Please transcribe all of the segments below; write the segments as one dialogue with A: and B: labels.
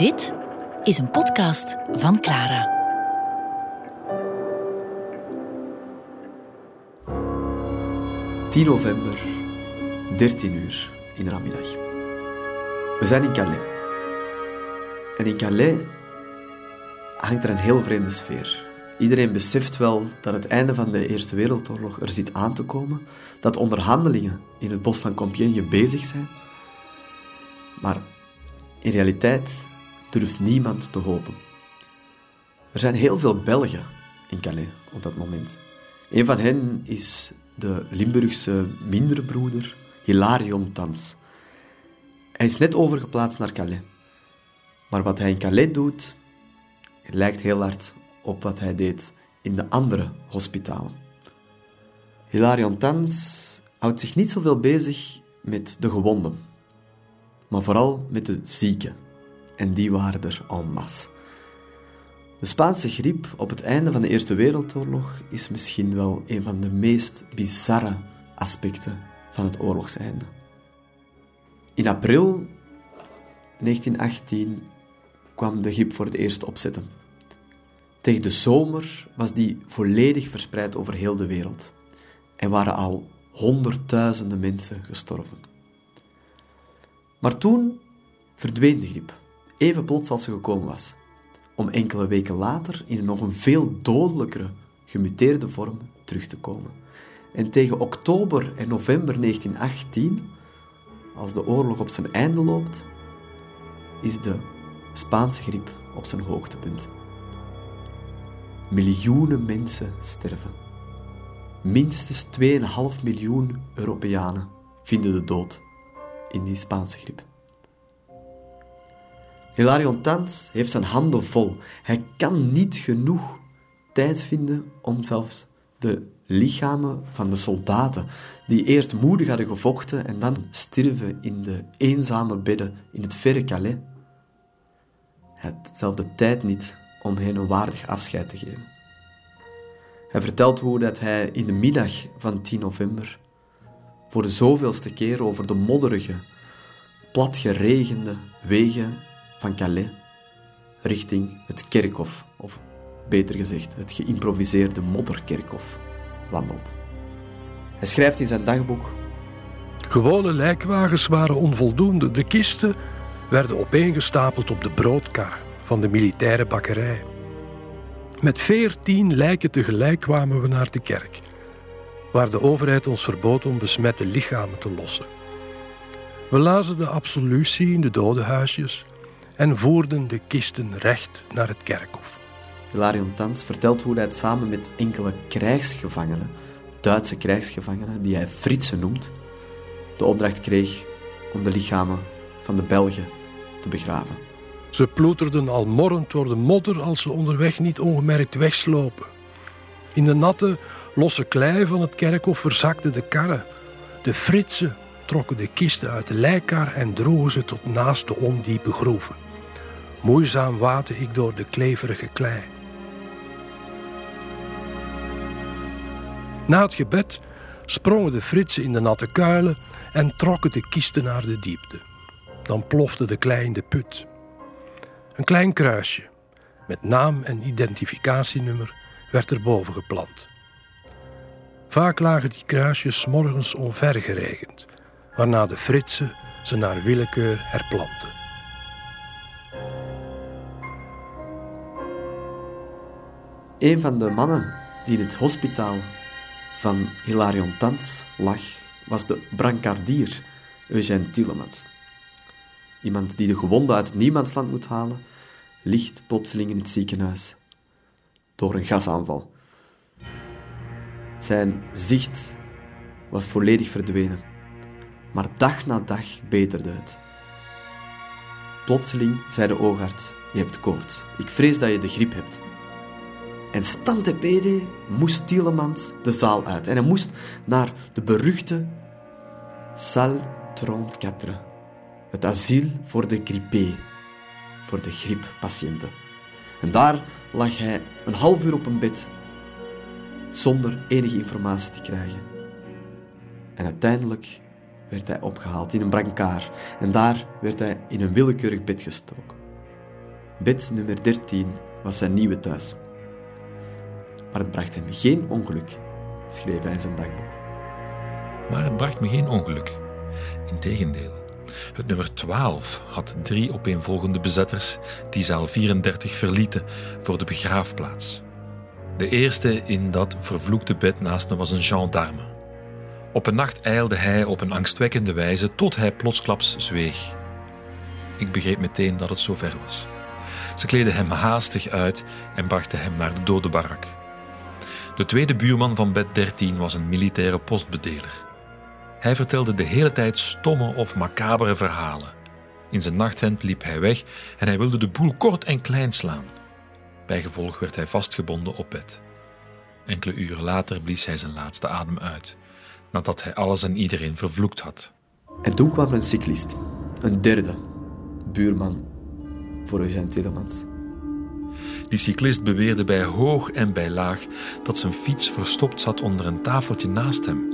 A: Dit is een podcast van Clara.
B: ...10 november, 13 uur in de namiddag. We zijn in Calais. En in Calais hangt er een heel vreemde sfeer. Iedereen beseft wel dat het einde van de Eerste Wereldoorlog er zit aan te komen, dat onderhandelingen in het bos van Compiègne bezig zijn. Maar in realiteit durft niemand te hopen. Er zijn heel veel Belgen in Calais op dat moment. Een van hen is de Limburgse mindere broeder Hilarion Tans. Hij is net overgeplaatst naar Calais. Maar wat hij in Calais doet, lijkt heel hard op wat hij deed in de andere hospitalen. Hilarion Tans houdt zich niet zoveel bezig met de gewonden, maar vooral met de zieken. En die waren er en masse. De Spaanse griep op het einde van de Eerste Wereldoorlog is misschien wel een van de meest bizarre aspecten van het oorlogseinde. In april 1918 kwam de griep voor het eerst opzetten. Tegen de zomer was die volledig verspreid over heel de wereld en waren al honderdduizenden mensen gestorven. Maar toen verdween de griep, even plots als ze gekomen was, om enkele weken later in een nog een veel dodelijkere, gemuteerde vorm terug te komen. En tegen oktober en november 1918, als de oorlog op zijn einde loopt, is de Spaanse griep op zijn hoogtepunt. Miljoenen mensen sterven. Minstens 2,5 miljoen Europeanen vinden de dood in die Spaanse griep. Hilarion Tans heeft zijn handen vol. Hij kan niet genoeg tijd vinden om zelfs de lichamen van de soldaten, die eerst moedig hadden gevochten en dan stierven in de eenzame bedden in het verre Calais, hij had zelf de tijd niet om hen een waardig afscheid te geven. Hij vertelt hoe dat hij in de middag van 10 november voor de zoveelste keer over de modderige, platgeregende wegen van Calais richting het kerkhof, of beter gezegd, het geïmproviseerde modderkerkhof, wandelt. Hij schrijft in zijn dagboek:
C: Gewone lijkwagens waren onvoldoende. De kisten werden opeengestapeld op de broodkar van de militaire bakkerij. Met veertien lijken tegelijk kwamen we naar de kerk, waar de overheid ons verbood om besmette lichamen te lossen. We lazen de absolutie in de dodenhuisjes en voerden de kisten recht naar het kerkhof.
B: Hilarion Tans vertelt hoe hij het samen met enkele krijgsgevangenen, Duitse krijgsgevangenen, die hij Fritsen noemt, de opdracht kreeg om de lichamen van de Belgen te begraven.
C: Ze ploeterden al morrend door de modder als ze onderweg niet ongemerkt wegslopen. In de natte, losse klei van het kerkhof verzakten de karren. De Fritsen trokken de kisten uit de lijkkar en droegen ze tot naast de ondiepe groeven. Moeizaam waadde ik door de kleverige klei. Na het gebed sprongen de Fritsen in de natte kuilen en trokken de kisten naar de diepte. Dan plofte de klei in de put. Een klein kruisje met naam en identificatienummer werd erboven geplant. Vaak lagen die kruisjes morgens onvergeregend, waarna de Fritsen ze naar willekeur herplanten.
B: Een van de mannen die in het hospitaal van Hilarion Tans lag, was de brancardier Eugène Tielemans. Iemand die de gewonden uit het niemandsland moet halen, ligt plotseling in het ziekenhuis door een gasaanval. Zijn zicht was volledig verdwenen, maar dag na dag beterde het. Plotseling zei de oogarts: Je hebt koorts. Ik vrees dat je de griep hebt. En stante pede moest Tielemans de zaal uit. En hij moest naar de beruchte Salle 34, het asiel voor de grippé, voor de grieppatiënten. En daar lag hij een half uur op een bed, zonder enige informatie te krijgen. En uiteindelijk werd hij opgehaald in een brancard en daar werd hij in een willekeurig bed gestoken. Bed nummer 13 was zijn nieuwe thuis. Maar het bracht hem geen ongeluk, schreef hij in zijn dagboek.
D: Maar het bracht me geen ongeluk. Integendeel. Het nummer 12 had drie opeenvolgende bezetters die zaal 34 verlieten voor de begraafplaats. De eerste in dat vervloekte bed naast me was een gendarme. Op een nacht ijlde hij op een angstwekkende wijze tot hij plotsklaps zweeg. Ik begreep meteen dat het zover was. Ze kleden hem haastig uit en brachten hem naar de dodenbarak. De tweede buurman van bed 13 was een militaire postbedeler. Hij vertelde de hele tijd stomme of macabere verhalen. In zijn nachthemd liep hij weg en hij wilde de boel kort en klein slaan. Bijgevolg werd hij vastgebonden op bed. Enkele uren later blies hij zijn laatste adem uit, nadat hij alles en iedereen vervloekt had.
B: En toen kwam een cyclist, een derde buurman voor Eugène Tillemans.
D: Die cyclist beweerde bij hoog en bij laag dat zijn fiets verstopt zat onder een tafeltje naast hem.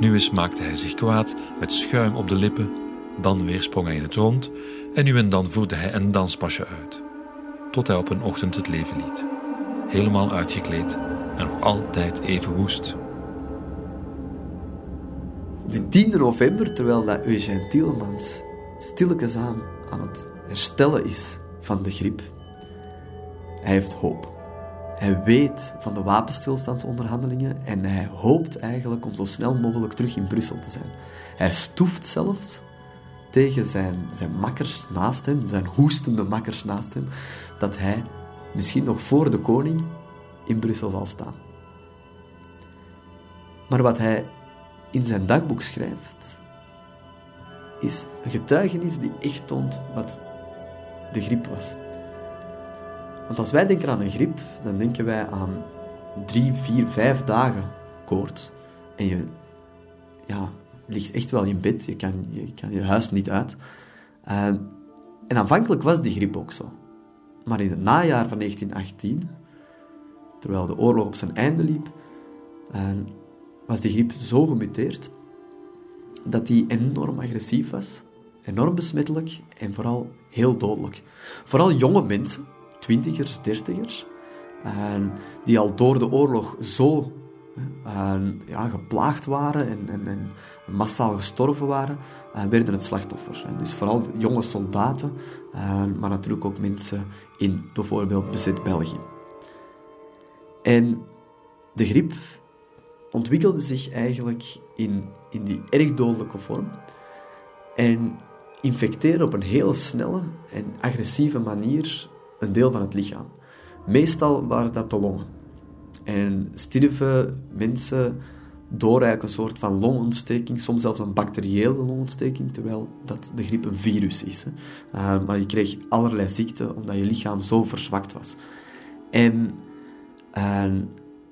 D: Nu eens maakte hij zich kwaad met schuim op de lippen, dan weer sprong hij in het rond en nu en dan voerde hij een danspasje uit, tot hij op een ochtend het leven liet, helemaal uitgekleed en nog altijd even woest.
B: De 10 november, terwijl dat Eugène Tielemans stilletjes aan aan het herstellen is van de griep, hij heeft hoop. Hij weet van de wapenstilstandsonderhandelingen en hij hoopt eigenlijk om zo snel mogelijk terug in Brussel te zijn. Hij stoeft zelfs tegen zijn, zijn makkers naast hem, zijn hoestende makkers naast hem, dat hij misschien nog voor de koning in Brussel zal staan. Maar wat hij in zijn dagboek schrijft, is een getuigenis die echt toont wat de griep was. Want als wij denken aan een griep, dan denken wij aan drie, vier, vijf dagen koorts. En je ja, ligt echt wel in bed, je kan je, kan je huis niet uit. en aanvankelijk was die griep ook zo. Maar in het najaar van 1918, terwijl de oorlog op zijn einde liep, was die griep zo gemuteerd dat die enorm agressief was, enorm besmettelijk en vooral heel dodelijk. Vooral jonge mensen, twintigers, dertigers, en die al door de oorlog zo en, ja, geplaagd waren en, en, en, massaal gestorven waren, werden het slachtoffer. Dus vooral jonge soldaten, maar natuurlijk ook mensen in bijvoorbeeld bezet België. En de griep ontwikkelde zich eigenlijk in, in die erg dodelijke vorm en infecteerde op een heel snelle en agressieve manier een deel van het lichaam. Meestal waren dat de longen. En stierven mensen door eigenlijk een soort van longontsteking, soms zelfs een bacteriële longontsteking, terwijl dat de griep een virus is. Uh, maar je kreeg allerlei ziekten omdat je lichaam zo verzwakt was. En uh,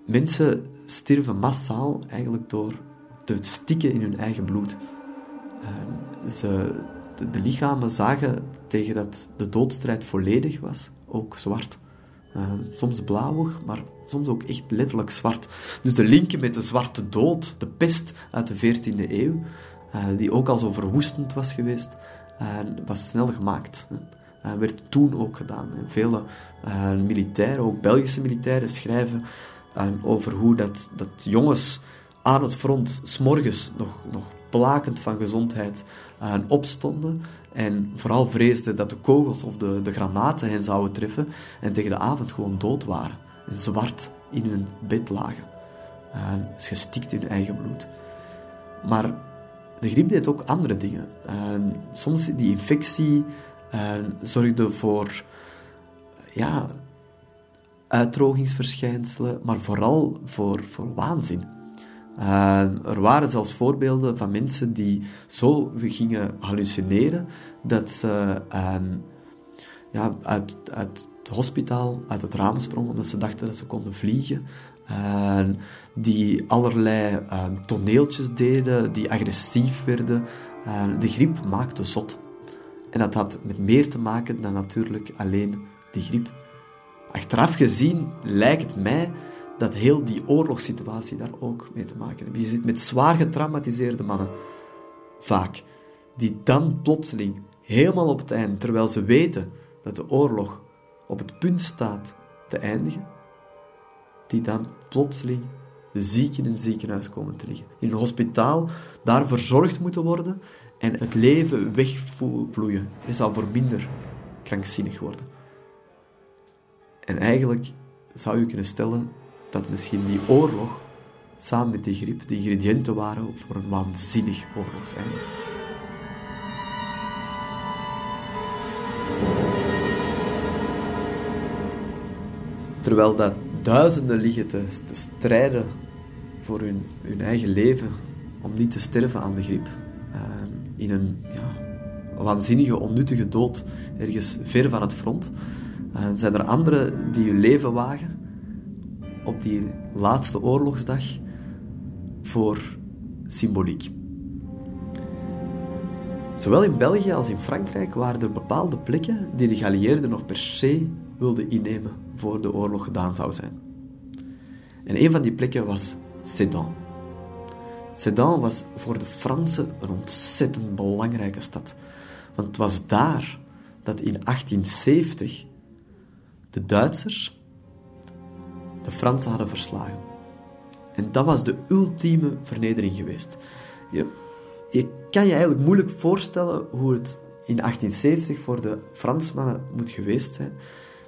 B: mensen stierven massaal eigenlijk door te stikken in hun eigen bloed. Uh, ze, de, lichamen zagen tegen dat de doodstrijd volledig was, ook zwart. Uh, soms blauwig, maar soms ook echt letterlijk zwart. Dus de linken met de zwarte dood, de pest uit de 14e eeuw, uh, die ook al zo verwoestend was geweest, uh, was snel gemaakt. Uh, werd toen ook gedaan. En vele militairen, ook Belgische militairen, schrijven over hoe dat, dat jongens aan het front s'morgens nog, nog plakend van gezondheid opstonden en vooral vreesden dat de kogels of de, de granaten hen zouden treffen en tegen de avond gewoon dood waren en zwart in hun bed lagen. En gestikt in hun eigen bloed. Maar de griep deed ook andere dingen. En soms die infectie zorgde voor ja, uitdrogingsverschijnselen, maar vooral voor, voor waanzin. Er waren zelfs voorbeelden van mensen die zo gingen hallucineren dat ze ja, uit, het hospitaal, uit het raam sprongen omdat ze dachten dat ze konden vliegen. die allerlei toneeltjes deden, die agressief werden. de griep maakte zot. En dat had met meer te maken dan natuurlijk alleen die griep. Achteraf gezien lijkt mij dat heel die oorlogssituatie daar ook mee te maken heeft. Je zit met zwaar getraumatiseerde mannen, vaak, die dan plotseling, helemaal op het eind, terwijl ze weten dat de oorlog op het punt staat te eindigen, die dan plotseling ziek in een ziekenhuis komen te liggen. In een hospitaal, daar verzorgd moeten worden en het leven wegvloeien. Je zal voor minder krankzinnig worden. En eigenlijk zou je kunnen stellen dat misschien die oorlog samen met die griep de ingrediënten waren voor een waanzinnig oorlogseinde. Terwijl dat duizenden liggen te, te strijden voor hun, hun, eigen leven om niet te sterven aan de griep. Uh, in een ja, waanzinnige, onnuttige dood ergens ver van het front. Uh, zijn er anderen die hun leven wagen op die laatste oorlogsdag voor symboliek. Zowel in België als in Frankrijk waren er bepaalde plekken die de geallieerden nog per se wilden innemen voor de oorlog gedaan zou zijn. En een van die plekken was Sedan. Sedan was voor de Fransen een ontzettend belangrijke stad. Want het was daar dat in 1870 de Duitsers de Fransen hadden verslagen. En dat was de ultieme vernedering geweest. Je, kan je eigenlijk moeilijk voorstellen hoe het in 1870 voor de Fransmannen moet geweest zijn.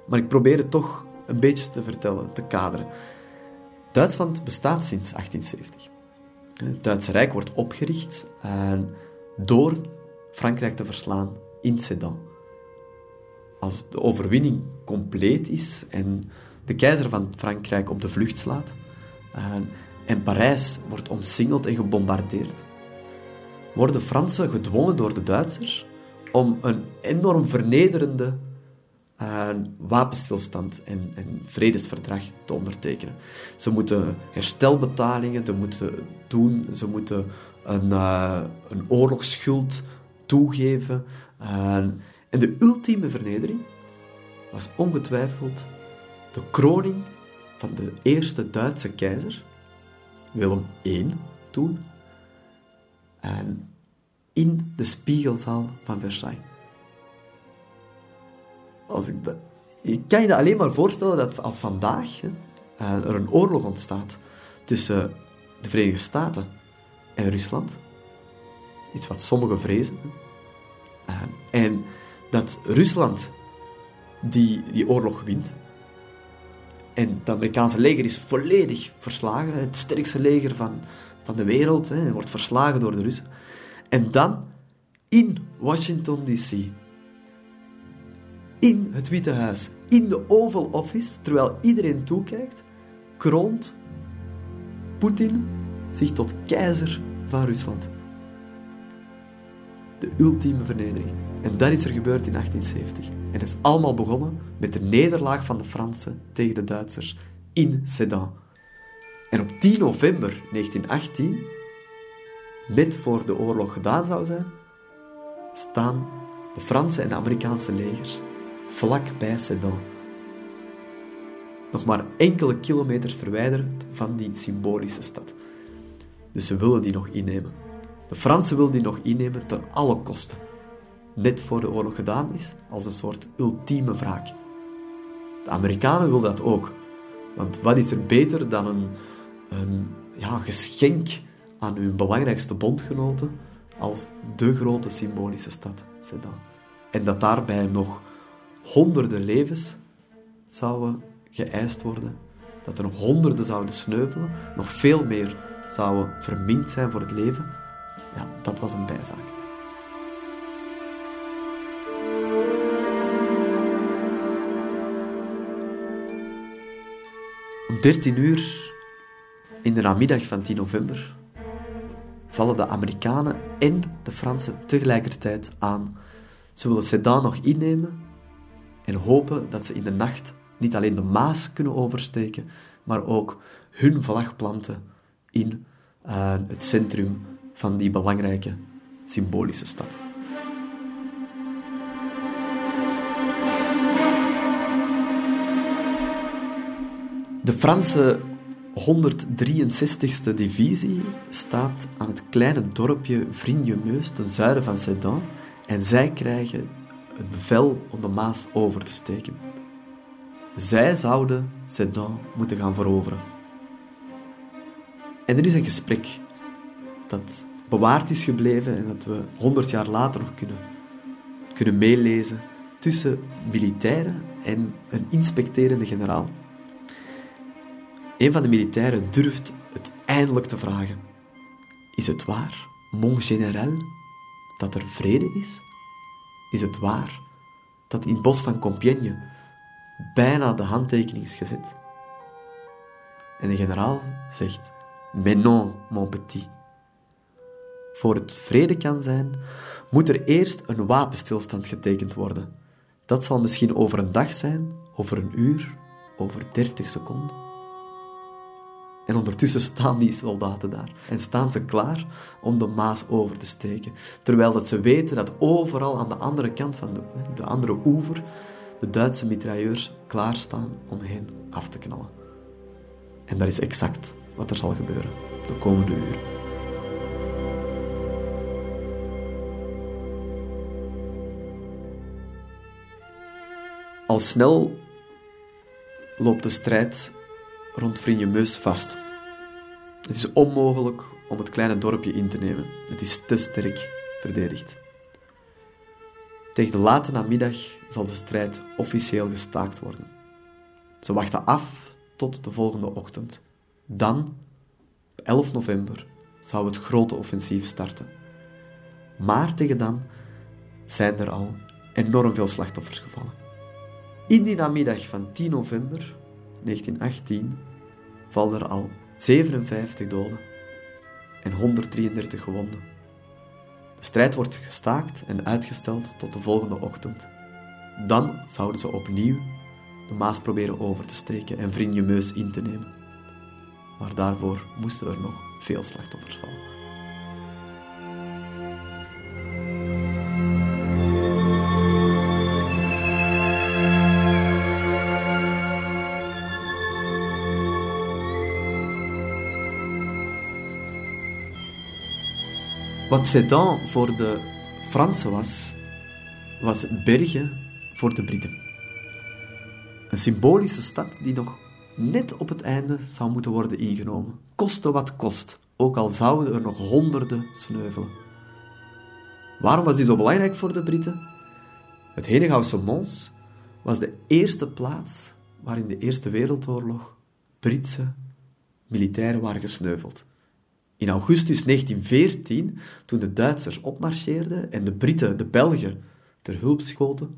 B: Maar ik probeer het toch een beetje te vertellen, te kaderen. Duitsland bestaat sinds 1870. Het Duitse Rijk wordt opgericht door Frankrijk te verslaan in Sedan. Als de overwinning compleet is en de keizer van Frankrijk op de vlucht slaat en, en Parijs wordt omsingeld en gebombardeerd, worden Fransen gedwongen door de Duitsers om een enorm vernederende een wapenstilstand en, vredesverdrag te ondertekenen. Ze moeten herstelbetalingen ze moeten doen, ze moeten een, uh, een oorlogsschuld toegeven. En de ultieme vernedering was ongetwijfeld de kroning van de eerste Duitse keizer, Willem I toen, en in de spiegelzaal van Versailles. Als ik, je kan je alleen maar voorstellen dat als vandaag eh, er een oorlog ontstaat tussen de Verenigde Staten en Rusland, iets wat sommigen vrezen, uh, en dat Rusland die, die oorlog wint, en het Amerikaanse leger is volledig verslagen, het sterkste leger van, van de wereld, hè, wordt verslagen door de Russen, en dan in Washington DC in het Witte Huis, in de Oval Office, terwijl iedereen toekijkt, kroont Poetin zich tot keizer van Rusland. De ultieme vernedering. En dat is er gebeurd in 1870. En het is allemaal begonnen met de nederlaag van de Fransen tegen de Duitsers in Sedan. En op 10 november 1918, net voor de oorlog gedaan zou zijn, staan de Franse en de Amerikaanse legers vlak bij Sedan. Nog maar enkele kilometers verwijderd van die symbolische stad. Dus ze willen die nog innemen. De Fransen willen die nog innemen ten alle kosten. Net voor de oorlog gedaan is, als een soort ultieme wraak. De Amerikanen willen dat ook. Want wat is er beter dan een, een ja, geschenk aan hun belangrijkste bondgenoten als de grote symbolische stad Sedan? En dat daarbij nog honderden levens zouden geëist worden, dat er nog honderden zouden sneuvelen, nog veel meer zouden verminkt zijn voor het leven, ja, dat was een bijzaak. Om 13 uur in de namiddag van 10 november vallen de Amerikanen en de Fransen tegelijkertijd aan. Ze willen Sedan nog innemen en hopen dat ze in de nacht niet alleen de Maas kunnen oversteken, maar ook hun vlag planten in uh, het centrum van die belangrijke symbolische stad. De Franse 163ste divisie staat aan het kleine dorpje Vrignemeus ten zuiden van Sedan en zij krijgen het bevel om de Maas over te steken. Zij zouden Sedan moeten gaan veroveren. En er is een gesprek dat bewaard is gebleven en dat we honderd jaar later nog kunnen, kunnen meelezen tussen militairen en een inspecterende generaal. Een van de militairen durft het eindelijk te vragen. Is het waar, mon général, dat er vrede is? Is het waar dat in het bos van Compiègne bijna de handtekening is gezet? En de generaal zegt, mais non, mon petit. Voor het vrede kan zijn, moet er eerst een wapenstilstand getekend worden. Dat zal misschien over een dag zijn, over een uur, over dertig seconden. En ondertussen staan die soldaten daar en staan ze klaar om de Maas over te steken. Terwijl dat ze weten dat overal aan de andere kant van de, de andere oever de Duitse mitrailleurs klaarstaan om hen af te knallen. En dat is exact wat er zal gebeuren de komende uren. Al snel loopt de strijd rond Meus vast. Het is onmogelijk om het kleine dorpje in te nemen. Het is te sterk verdedigd. Tegen de late namiddag zal de strijd officieel gestaakt worden. Ze wachten af tot de volgende ochtend. Dan, 11 november, zou het grote offensief starten. Maar tegen dan zijn er al enorm veel slachtoffers gevallen. In die namiddag van 10 november 1918 vallen er al 57 doden en 133 gewonden. De strijd wordt gestaakt en uitgesteld tot de volgende ochtend. Dan zouden ze opnieuw de Maas proberen over te steken en Vriendjemeus in te nemen. Maar daarvoor moesten er nog veel slachtoffers vallen. Wat Sedan voor de Fransen was, was Bergen voor de Britten. Een symbolische stad die nog net op het einde zou moeten worden ingenomen. Koste wat kost, ook al zouden er nog honderden sneuvelen. Waarom was die zo belangrijk voor de Britten? Het Henegouwse Mons was de eerste plaats waar in de Eerste Wereldoorlog Britse militairen waren gesneuveld. In augustus 1914, toen de Duitsers opmarcheerden en de Britten de Belgen ter hulp schoten,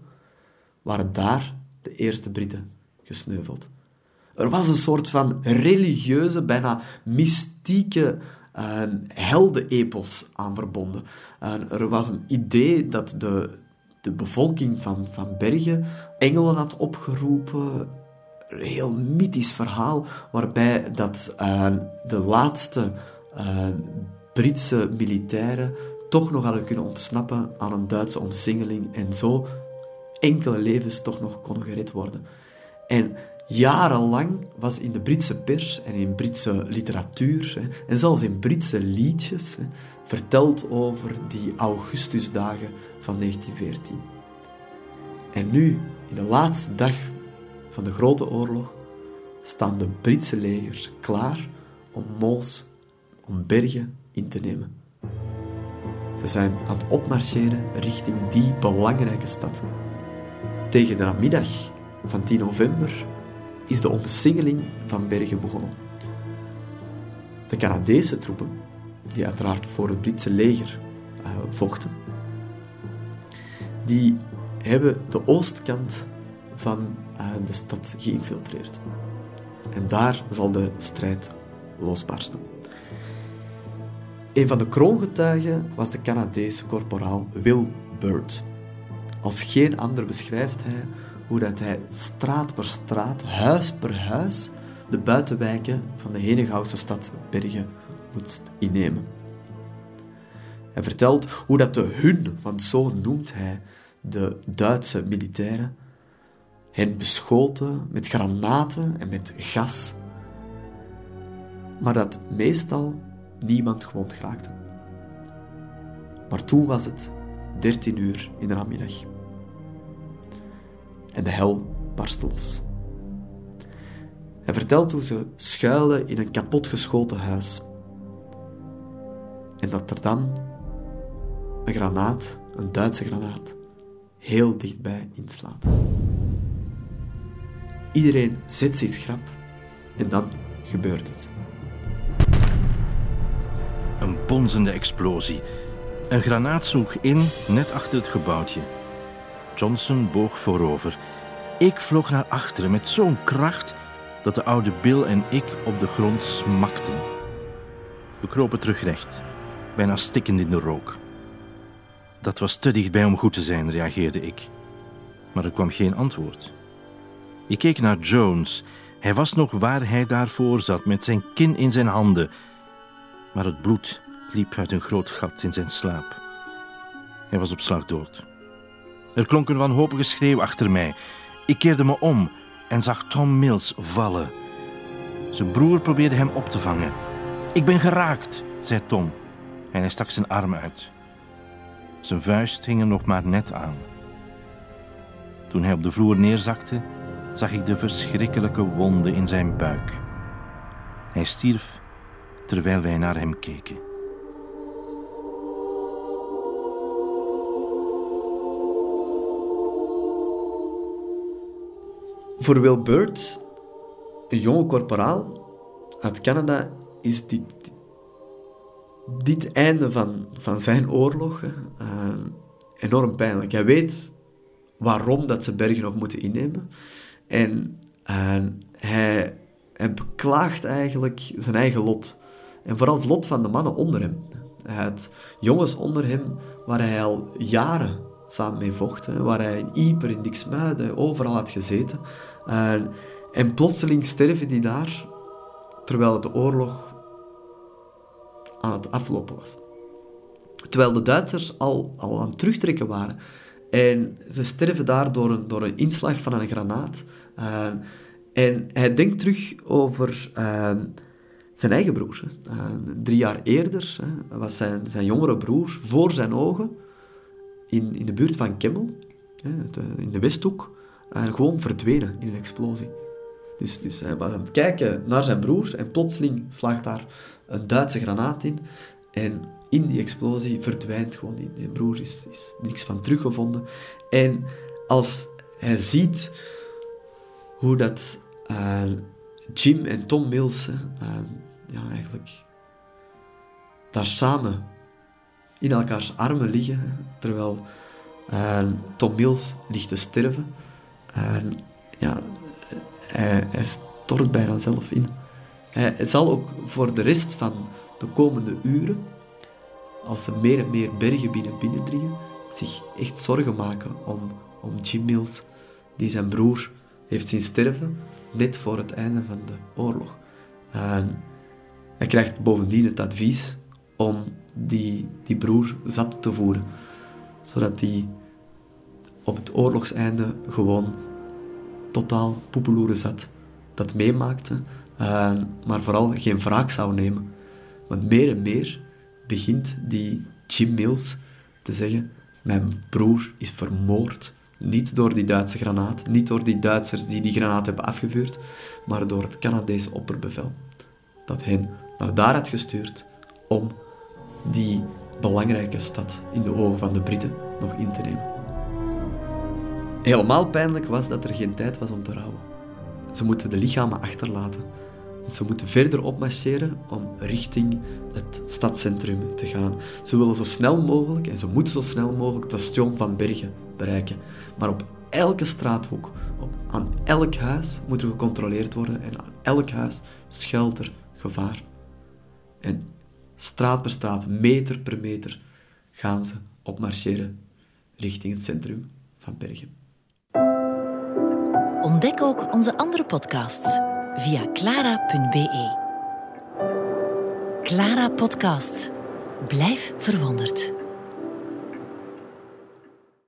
B: waren daar de eerste Britten gesneuveld. Er was een soort van religieuze, bijna mystieke uh, heldenepos aan verbonden. Er was een idee dat de, de bevolking van, van Bergen engelen had opgeroepen. Een heel mythisch verhaal, waarbij dat, uh, de laatste uh, Britse militairen toch nog hadden kunnen ontsnappen aan een Duitse omsingeling en zo enkele levens toch nog konden gered worden. En jarenlang was in de Britse pers en in Britse literatuur hè, en zelfs in Britse liedjes verteld over die Augustusdagen van 1914. En nu, in de laatste dag van de Grote Oorlog, staan de Britse legers klaar om Mons om bergen in te nemen. Ze zijn aan het opmarcheren richting die belangrijke stad. Tegen de namiddag van 10 november is de omsingeling van Bergen begonnen. De Canadese troepen, die uiteraard voor het Britse leger uh, vochten, die hebben de oostkant van uh, de stad geïnfiltreerd. En daar zal de strijd losbarsten. Een van de kroongetuigen was de Canadese korporaal Will Bird. Als geen ander beschrijft hij hoe dat hij straat per straat, huis per huis, de buitenwijken van de Henegouwse stad Bergen moest innemen. Hij vertelt hoe dat de hun, want zo noemt hij de Duitse militairen, hen beschoten met granaten en met gas, maar dat meestal niemand gewond geraakte. Maar toen was het 13 uur in de namiddag. en de hel barstte los. Hij vertelt hoe ze schuilen in een kapotgeschoten huis. En dat er dan een granaat, een Duitse granaat, heel dichtbij inslaat. Iedereen zet zich schrap en dan gebeurt het.
E: Bonzende explosie. Een granaat sloeg in net achter het gebouwtje. Johnson boog voorover. Ik vloog naar achteren met zo'n kracht dat de oude Bill en ik op de grond smakten. We kropen terug recht, bijna stikkend in de rook. Dat was te dichtbij om goed te zijn, reageerde ik. Maar er kwam geen antwoord. Ik keek naar Jones. Hij was nog waar hij daarvoor zat, met zijn kin in zijn handen. Maar het bloed liep uit een groot gat in zijn slaap. Hij was op slag dood. Er klonk een wanhopige schreeuw achter mij. Ik keerde me om en zag Tom Mills vallen. Zijn broer probeerde hem op te vangen. Ik ben geraakt, zei Tom en hij stak zijn arm uit. Zijn vuist hing er nog maar net aan. Toen hij op de vloer neerzakte, zag ik de verschrikkelijke wonden in zijn buik. Hij stierf terwijl wij naar hem keken.
B: Voor Will een jonge korporaal uit Canada, is dit, dit einde van, van zijn oorlog uh, enorm pijnlijk. Hij weet waarom dat ze Bergen nog moeten innemen. En uh, hij, hij beklaagt eigenlijk zijn eigen lot. En vooral het lot van de mannen onder hem. Had jongens onder hem waar hij al jaren samen mee vocht. Waar hij in Ieper, in Diksmuiden, overal had gezeten. Uh, en plotseling sterven die daar, terwijl de oorlog aan het aflopen was. Terwijl de Duitsers al, al aan het terugtrekken waren. En ze sterven daar door een, door een inslag van een granaat. En hij denkt terug over uh, zijn eigen broer. Uh, drie jaar eerder was zijn, zijn jongere broer voor zijn ogen in, in de buurt van Kemmel, in de Westhoek, gewoon verdwenen in een explosie. Dus, dus hij was aan het kijken naar zijn broer en plotseling slaagt daar een Duitse granaat in. En in die explosie verdwijnt gewoon die, die broer, is, is niks van teruggevonden. En als hij ziet hoe dat uh, Jim en Tom Mills uh, ja, eigenlijk daar samen in elkaars armen liggen, terwijl uh, Tom Mills ligt te sterven. ja, hij, stort bijna zelf in. Hij zal ook voor de rest van de komende uren, als ze meer en meer bergen binnen binnendringen, zich echt zorgen maken om, om Jim Mills, die zijn broer heeft zien sterven, net voor het einde van de oorlog. En hij krijgt bovendien het advies om die, die broer zat te voeren, zodat hij op het oorlogseinde gewoon totaal poepeloeren zat, dat meemaakte uh, maar vooral geen wraak zou nemen. Want meer en meer begint die Jim Mills te zeggen: Mijn broer is vermoord. Niet door die Duitse granaat, niet door die Duitsers die die granaat hebben afgevuurd, maar door het Canadese opperbevel. Dat hen naar daar had gestuurd om die belangrijke stad in de ogen van de Britten nog in te nemen. Helemaal pijnlijk was dat er geen tijd was om te rouwen. Ze moeten de lichamen achterlaten ze moeten verder opmarcheren om richting het stadscentrum te gaan. Ze willen zo snel mogelijk, en ze moeten zo snel mogelijk, het station van Bergen bereiken. Maar op elke straathoek, op, aan elk huis moet er gecontroleerd worden en aan elk huis schuilt er gevaar. En straat per straat, meter per meter, gaan ze opmarcheren richting het centrum van Bergen.
A: Ontdek ook onze andere podcasts via clara.be. Clara Podcast. Blijf verwonderd.